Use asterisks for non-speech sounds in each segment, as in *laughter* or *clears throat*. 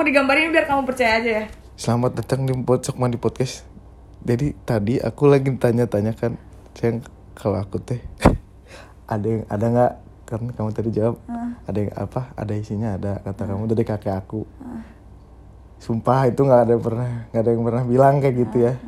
aku digambarin biar kamu percaya aja ya. Selamat datang di Pojok Mandi Podcast. Jadi tadi aku lagi tanya-tanya kan, sayang kalau aku teh *laughs* ada yang ada nggak? Kan kamu tadi jawab ada yang apa? Ada isinya ada kata kamu dari kakek aku. Sumpah itu nggak ada pernah nggak ada yang pernah bilang kayak gitu ya.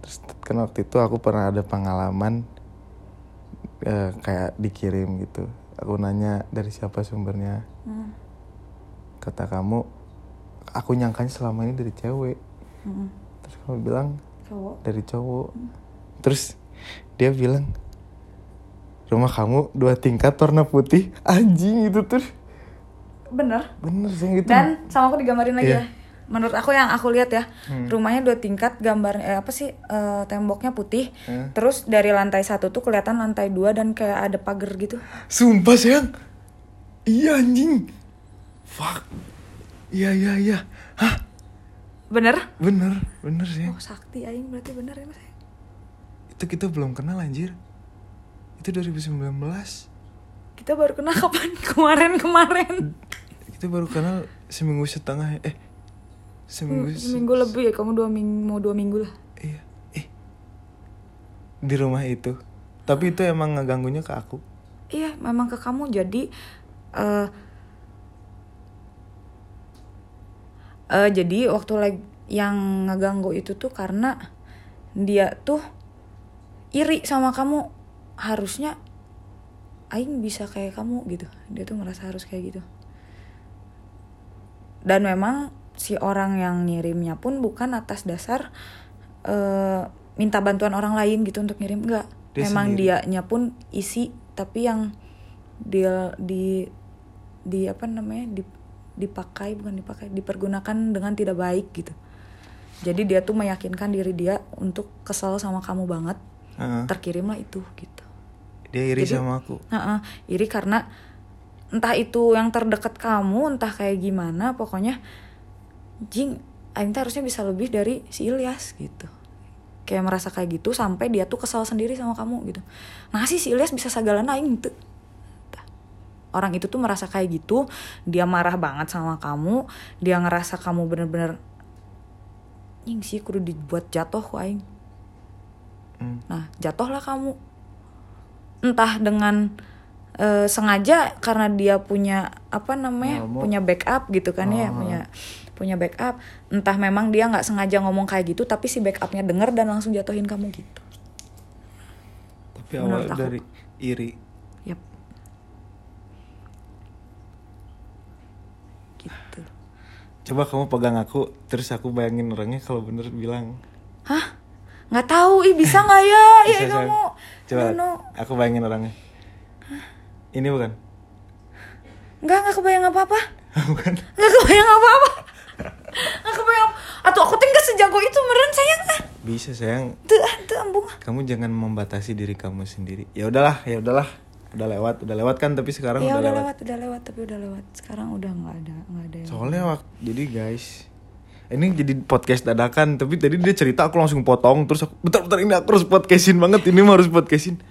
Terus kan waktu itu aku pernah ada pengalaman eh, kayak dikirim gitu. Aku nanya dari siapa sumbernya. Kata kamu, aku nyangkanya selama ini dari cewek. Hmm. Terus kamu bilang Cowok. dari cowok. Terus dia bilang rumah kamu dua tingkat warna putih *laughs* anjing itu tuh Bener. bener sih gitu Dan sama aku digambarin lagi Iya. ya. Menurut aku yang aku lihat ya, rumahnya dua tingkat, gambar eh, apa sih eh, temboknya putih. Hmm. Terus dari lantai satu tuh kelihatan lantai dua dan kayak ada pagar gitu. sumpah sayang iya anjing fuck iya iya iya hah Bener? bener bener sih Oh sakti aing berarti bener ya mas. itu kita belum kenal anjir itu 2019 Kita baru kenal kapan? *laughs* Kemarin-kemarin. kita baru kenal seminggu setengah eh seminggu se- Seminggu lebih ya, kamu dua minggu, mau dua minggu lah. iya eh di rumah itu tapi itu emang ngeganggunya ke aku Iya, memang ke kamu jadi eh eh, jadi waktu lagi yang ngeganggu itu tuh karena dia tuh iri sama kamu. Harusnya aing bisa kayak kamu gitu. Dia tuh merasa harus kayak gitu. Dan memang si orang yang ngirimnya pun bukan atas dasar eh, minta bantuan orang lain gitu untuk ngirim. Enggak Dia memang sendiri. dianya pun isi tapi yang dia di di apa namanya di, dipakai bukan dipakai dipergunakan dengan tidak baik gitu. Jadi dia tuh meyakinkan diri dia untuk kesel sama kamu banget Heeh. terkirimlah itu gitu. Dia iri Jadi- sama aku? Heeh, iri karena entah itu yang terdekat kamu entah kayak gimana pokoknya jing Aing teh harusnya bisa lebih dari si Ilyas gitu. Kayak merasa kayak gitu sampai dia tuh kesal sendiri sama kamu gitu. Nah sih si Ilyas bisa sagalan Aing tuh orang itu tuh merasa kayak gitu dia marah banget sama kamu dia ngerasa kamu bener-bener nying sih kudu dibuat jatuh ku Aing Hmm. Nah, jatuhlah kamu. Entah dengan eh, sengaja karena dia punya apa namanya? Mau. punya backup gitu kan ya, Oh. punya punya backup. Entah memang dia nggak sengaja ngomong kayak gitu tapi si backupnya denger dan langsung jatuhin kamu gitu. tapi Menurut awal aku. dari iri Gitu. coba kamu pegang aku terus aku bayangin orangnya kalau bener bilang Hah? Nggak tahu, ih bisa nggak ya? *laughs* Iya sayang. kamu. coba know. aku bayangin orangnya ini bukan Nggak, nggak kebayang apa-apa. *laughs* bukan Nggak kebayang apa-apa. Nggak kebayang. Atau aku tinggal sejago itu meren sayang ah. bisa sayang Tuh, ah, tuh ambung. kamu jangan membatasi diri kamu sendiri ya udahlah ya udahlah udah lewat udah lewat kan tapi sekarang Iya udah, udah lewat, lewat, udah lewat, tapi udah lewat. Sekarang udah nggak ada, nggak ada. yang- soalnya waktu jadi guys ini jadi podcast dadakan tapi tadi dia cerita aku langsung potong terus aku bentar-bentar ini aku harus podcastin banget ini mah harus podcastin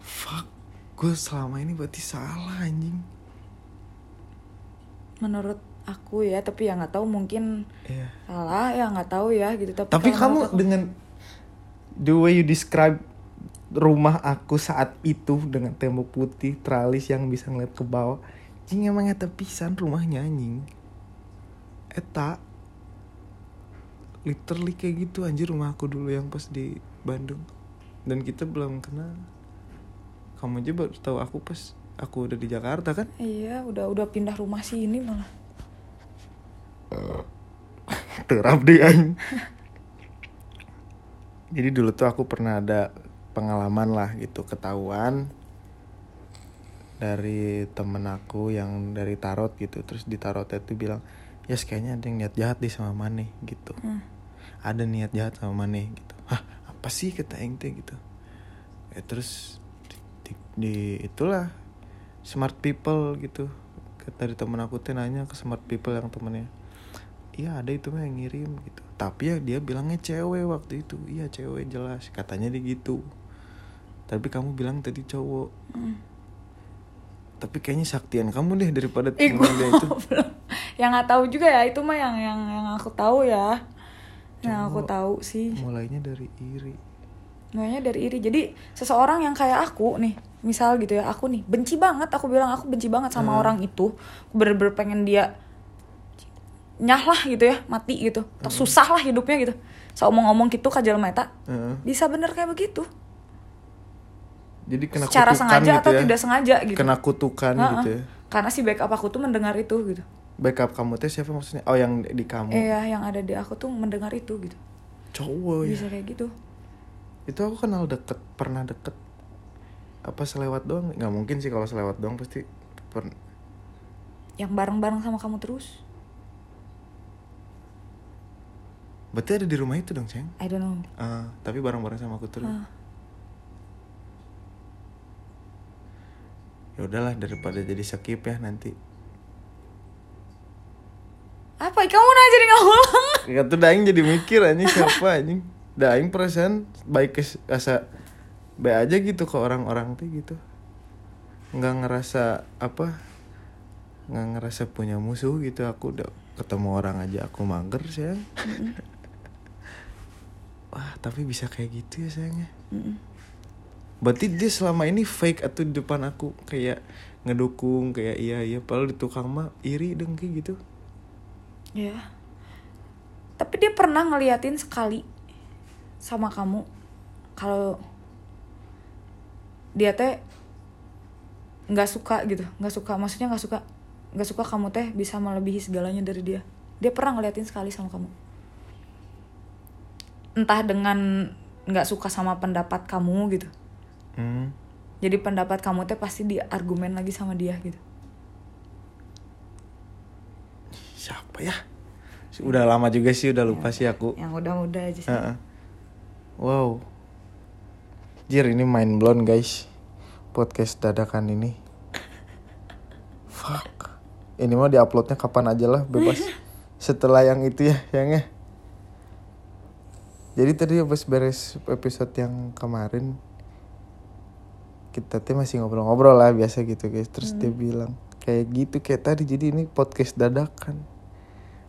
fuck gue selama ini berarti salah anjing Menurut aku ya, tapi ya nggak tahu mungkin Iya. salah ya nggak tahu ya gitu. Tapi, Tapi kamu aku- dengan the way you describe rumah aku saat itu dengan tembok putih, tralis yang bisa ngeliat ke bawah, jing emang eta pisan rumahnya anjing. Eta literally kayak gitu anjir rumah aku dulu yang pas di Bandung. Dan kita belum kenal. Kamu aja baru tahu aku pas aku udah di Jakarta kan? Iya, udah udah pindah rumah sini malah. terap deh anjing. Jadi dulu tuh aku pernah ada pengalaman lah gitu ketahuan dari temen aku yang dari tarot gitu. Terus di tarotnya tuh bilang ya kayaknya ada yang niat jahat di sama Mane gitu. Hmm. ada niat jahat sama Mane gitu. Hah apa sih? kata Eng teh gitu. Ya terus di, di- di- itulah smart people gitu. Dari temen aku teh nanya ke smart people yang temennya iya ada itu mah yang ngirim gitu. Tapi ya dia bilangnya cewek waktu itu. Iya cewek jelas katanya dia gitu tapi kamu bilang tadi cowok Hmm. tapi kayaknya saktian kamu deh daripada Ih, temen dia itu yang nggak tahu juga ya itu mah yang yang yang aku tahu ya yang aku Cowok. tahu sih mulainya dari iri Mulainya dari iri. Jadi seseorang yang kayak aku nih, misal gitu ya, aku nih benci banget, aku bilang aku benci banget sama Hmm. orang itu. Bener-bener pengen dia nyah lah gitu ya, mati gitu. Atau Hmm. susah lah hidupnya gitu. So omong-omong gitu kajal mata. Heeh. Bisa bener kayak begitu. Jadi kena Secara kutukan sengaja gitu atau ya. tidak sengaja gitu. kena kutukan Heeh. gitu ya Karena si backup aku tuh mendengar itu gitu. backup kamu teh siapa maksudnya oh yang di kamu Iya, yang ada di aku tuh mendengar itu gitu. cowok ya Bisa kayak gitu. itu aku kenal deket pernah deket apa selewat doang nggak mungkin sih kalau selewat doang pasti per- Yang bareng-bareng sama kamu terus. berarti ada di rumah itu dong ceng I don't know. Ah, tapi bareng-bareng sama aku terus Ah. Ya udahlah daripada jadi skip ya nanti. Apa? Kamu nanya jadi nggak ulang? ya tuh daing jadi mikir anjing siapa anjing? Daing perasaan baik ke asa baik aja gitu ke orang-orang tuh gitu. Nggak ngerasa apa? Nggak ngerasa punya musuh gitu. Aku udah ketemu orang aja aku mager sayang. Wah tapi bisa kayak gitu ya sayangnya. Berarti dia selama ini fake atau di depan aku kayak ngedukung kayak iya iya padahal di tukang mah iri dengki gitu Ya. Tapi dia pernah ngeliatin sekali sama kamu kalau dia teh nggak suka gitu, nggak suka, maksudnya nggak suka, nggak suka kamu teh bisa melebihi segalanya dari dia. Dia pernah ngeliatin sekali sama kamu. Entah dengan nggak suka sama pendapat kamu gitu. Hmm. Jadi pendapat kamu teh pasti diargumen lagi sama dia gitu. siapa ya udah lama juga sih udah lupa sih aku Yang udah-udah aja sih. Heeh. wow Jir ini mind blown guys podcast dadakan ini *laughs* fuck ini mau diuploadnya kapan aja lah bebas *laughs* setelah yang itu ya yang ya jadi tadi habis beres episode yang kemarin kita tuh masih ngobrol-ngobrol lah biasa gitu guys. Terus dia bilang kayak gitu kayak tadi jadi ini podcast dadakan.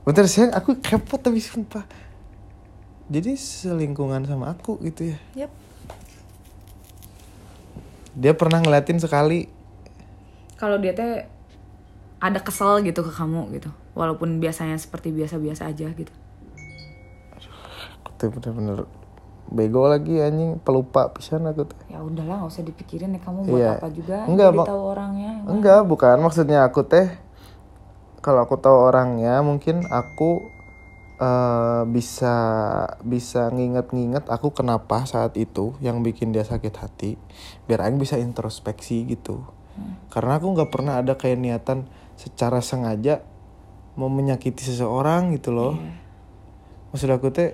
Bentar sayang aku kepo tapi sumpah. Jadi selingkungan sama aku gitu ya? Yep. dia pernah ngeliatin sekali. Kalau dia teh ada kesel gitu ke kamu gitu. Walaupun biasanya seperti biasa-biasa aja gitu. Aku tuh bener-bener bego lagi anjing. Pelupa pisan aku tuh. Ya udahlah nggak usah dipikirin ya. Kamu buat Iya. apa juga? Enggak, jadi tahu orangnya enggak bukan. Maksudnya aku teh kalau aku tahu orangnya mungkin aku eh, bisa bisa nginget-nginget aku kenapa saat itu yang bikin dia sakit hati biar Aing bisa introspeksi gitu. Karena aku nggak pernah ada kayak niatan secara sengaja mau menyakiti seseorang gitu loh. Iya. maksud aku teh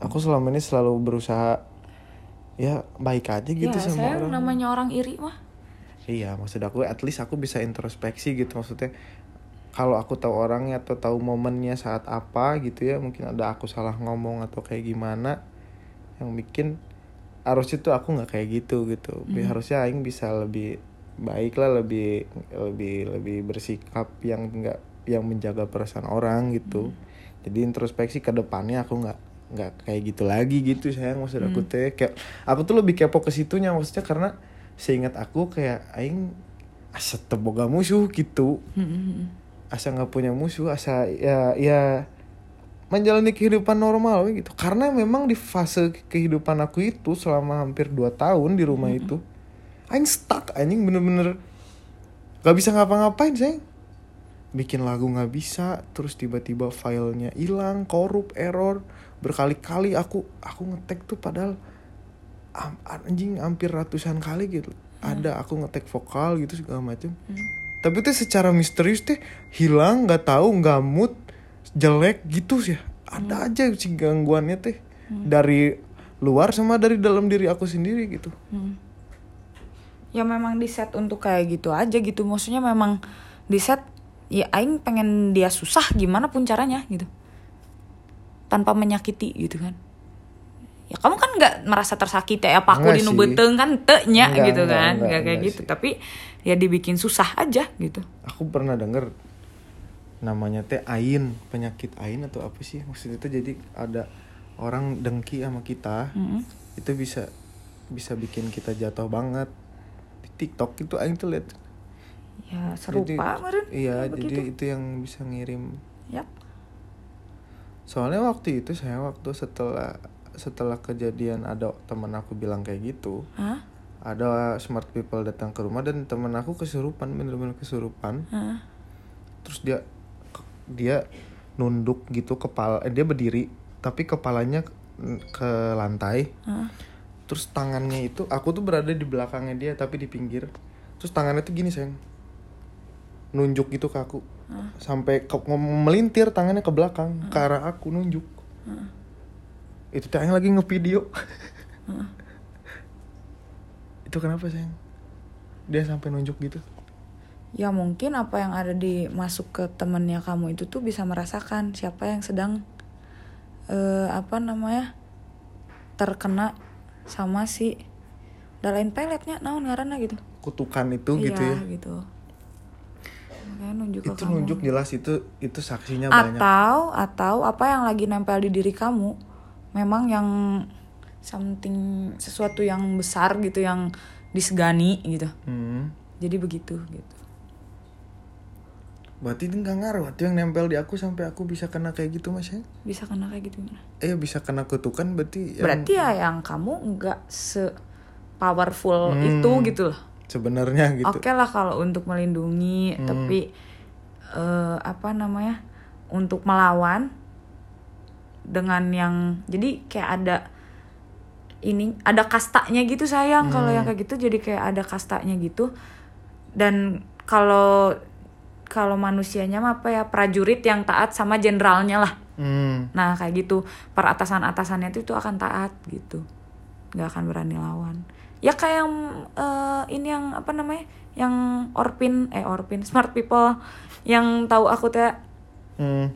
aku selama ini selalu berusaha ya baik aja gitu ya sama saya orang namanya orang iri mah Iya, maksud aku at least aku bisa introspeksi gitu maksudnya. Kalau aku tahu orangnya atau tahu momennya saat apa gitu ya, mungkin ada aku salah ngomong atau kayak gimana yang bikin harusnya tuh aku nggak kayak gitu gitu. Bi- Harusnya aing bisa lebih baik lah, lebih lebih lebih bersikap yang nggak yang menjaga perasaan orang gitu. Jadi introspeksi ke depannya aku nggak nggak kayak gitu lagi gitu sayang. Maksud aku teh kayak aku tuh lebih kepo ke situnya maksudnya karena seingat aku kayak aing asa teboga musuh gitu. Asa nggak punya musuh asa ya ya menjalani kehidupan normal gitu. Karena memang di fase kehidupan aku itu selama hampir 2 tahun di rumah itu aing stuck anjing bener-bener gak bisa ngapa-ngapain sayang. Bikin lagu nggak bisa terus tiba-tiba filenya hilang korup error berkali-kali aku aku ngetek tuh padahal am- anjing hampir ratusan kali gitu. Ada aku ngetek vokal gitu segala macem. Tapi tuh secara misterius teh hilang nggak tahu nggak mood jelek gitu sih. Ada aja si gangguannya teh. Dari luar sama dari dalam diri aku sendiri gitu. Hmm. ya memang di set untuk kayak gitu aja gitu. Maksudnya memang di set ya aing pengen dia susah gimana pun caranya gitu tanpa menyakiti gitu kan ya kamu kan nggak merasa tersakiti ya apa aku Enggak di sih. beteng kan teknya gitu enggak, kan enggak, nggak kayak enggak gitu sih. tapi ya dibikin susah aja gitu aku pernah denger namanya teh ain penyakit ain atau apa sih maksudnya itu jadi ada orang dengki sama kita Mm-mm. itu bisa bisa bikin kita jatuh banget di TikTok itu aing tuh lihat ya serupa meren iya Ya, jadi begitu. itu yang bisa ngirim Yap. Soalnya waktu itu saya waktu setelah setelah kejadian ada teman aku bilang kayak gitu Hah? ada smart people datang ke rumah dan teman aku kesurupan bener-bener kesurupan Hah? terus dia dia nunduk gitu kepala eh, dia berdiri tapi kepalanya ke lantai Hah? terus tangannya itu aku tuh berada di belakangnya dia tapi di pinggir terus tangannya tuh gini sayang nunjuk gitu ke aku sampai ke, melintir tangannya ke belakang ke arah aku nunjuk. Itu tuh yang lagi ngevideo. *laughs* Itu kenapa sayang dia sampai nunjuk gitu? Ya mungkin apa yang ada di masuk ke temennya kamu itu tuh bisa merasakan siapa yang sedang eh apa namanya terkena sama si udah lain peletnya naon ngaranna gitu. kutukan itu gitu iya, ya? gitu. Nunjuk ke itu kamu. nunjuk jelas itu itu saksinya banyak atau atau apa yang lagi nempel di diri kamu memang yang something sesuatu yang besar gitu yang disegani gitu. Hmm. Jadi begitu gitu. Berarti ini nggak ngaruh Itu yang nempel di aku sampai aku bisa kena kayak gitu mas ya Bisa kena kayak gitu gimana? Eh bisa kena kutukan berarti yang Berarti ya yang kamu nggak se powerful Hmm. itu gitu loh. Sebenarnya gitu Oke lah kalau untuk melindungi, Hmm. tapi eh, apa namanya untuk melawan dengan yang jadi kayak ada ini ada kastanya gitu sayang kalau Hmm. yang kayak gitu jadi kayak ada kastanya gitu dan kalau kalau manusianya mah apa ya prajurit yang taat sama jenderalnya lah Hmm. Nah kayak gitu peratasan atasannya itu, itu akan taat gitu, nggak akan berani lawan. Ya kayak yang eh, ini yang apa namanya, yang orpin eh orpin *laughs* smart people yang tahu aku teh, Hmm.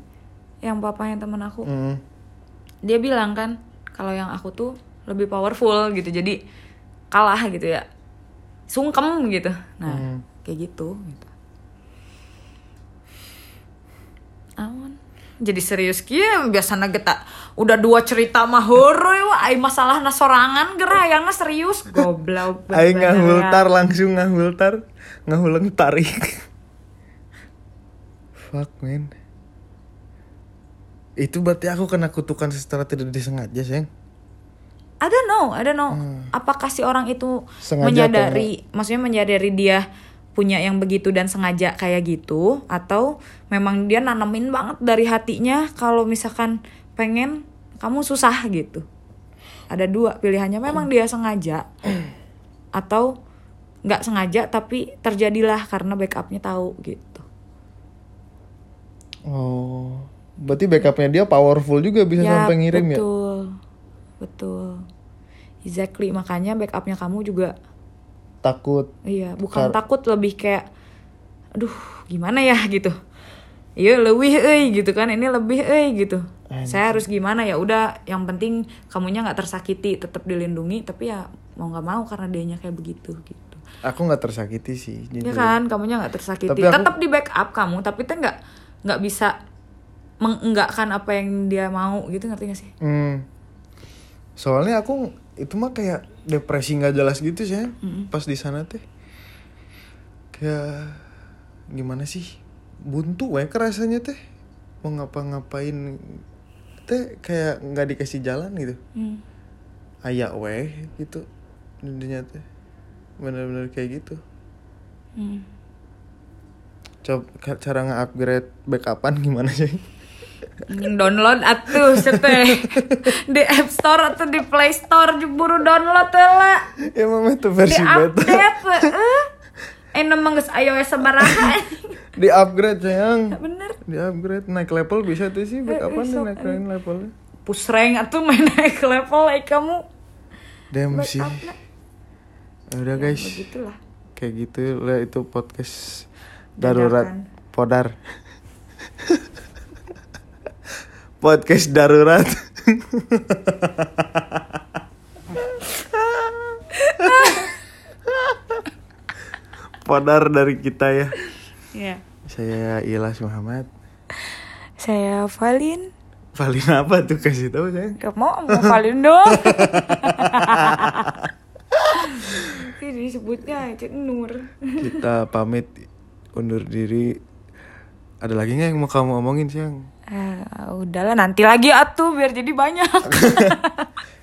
yang papanya temen aku, Hmm. dia bilang kan kalau yang aku tuh lebih powerful gitu, jadi kalah gitu ya, sungkem gitu. Nah Hmm. kayak gitu. gitu. Jadi serius kia biasanya kita udah dua cerita mah wah ai masalah sorangan gerayangna serius goblok ya. ngahultar langsung ngahultar Ngahuleng tarik *laughs* Fuck man Itu berarti aku kena kutukan secara tidak disengaja sayang I don't know, I don't know. Apakah si orang itu Hmm. Sengaja menyadari, maksudnya menyadari dia punya yang begitu dan sengaja kayak gitu, atau memang dia nanemin banget dari hatinya kalau misalkan pengen kamu susah gitu. Ada dua pilihannya, memang dia sengaja *clears throat* atau nggak sengaja tapi terjadilah karena backupnya tahu gitu. Oh Berarti backupnya dia powerful juga bisa Ya, sampai ngirim ya betul, betul, exactly. Makanya backupnya kamu juga Takut Iya, bukan Kar- takut lebih kayak aduh, gimana ya *laughs* gitu. Iya, lebih euy gitu kan. Ini lebih euy gitu. Saya harus gimana ya? Udah, yang penting kamunya nggak tersakiti, tetap dilindungi, tapi ya mau nggak mau karena dianya kayak begitu gitu. Aku nggak tersakiti sih Ya jujur. kan, kamunya nggak tersakiti. Tapi aku- Tetap di backup kamu, tapi tuh nggak nggak bisa mengenggakkan apa yang dia mau gitu ngerti gak sih? Hmm. Soalnya aku itu mah kayak depresi nggak jelas gitu sih pas di sana teh. Kayak gimana sih? Buntu we rasanya teh. Mau ngapa-ngapain teh kayak nggak dikasih jalan gitu. Hmm. Ayak we gitu. Dunia teh. Bener-bener kayak gitu. Hmm. Coba cara nge-upgrade backupan gimana sih? Mending download atuh seteh *laughs* di App Store atau di Play Store buru download lah ya mama itu di versi beta. update eh eh nemang geus iOS sabaraha *laughs* Di upgrade sayang. bener Di upgrade naik level bisa tuh sih backupan sok, naik levelnya. push rank atuh main naik level like kamu Dem sih. Ya Udah guys, begitulah kayak gitu lah itu podcast darurat Dadakan. podar. Podcast darurat. podar dari kita ya. Iya Saya Ilas Muhammad. Saya Valin. Valin apa tuh kasih tahu sayang? Gak mau, mau Valin dong. *laughs* Ini disebutnya Cik Nur. Kita pamit undur diri. Ada lagi nggak yang mau kamu omongin sayang? Eh, udahlah nanti lagi atuh biar jadi banyak. *laughs*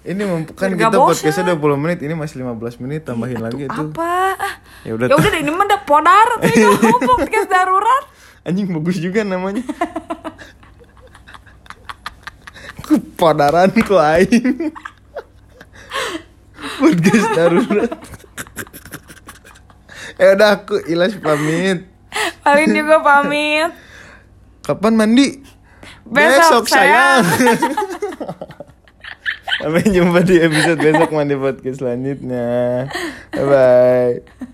Ini kan Biar kita bosan. podcastnya 20 menit, ini masih 15 menit, tambahin lagi tuh. Apa? Ah, Ya udah Ya udah ini mah udah podar *laughs* tuh podcast darurat. *laughs* Anjing bagus juga namanya. Kepadaran ku aing. Podcast darurat. ya udah aku Ilas pamit. Valin juga pamit. Kapan mandi? Besok, sayang. *laughs* Sampai jumpa di episode besok mandi podcast selanjutnya. Bye bye.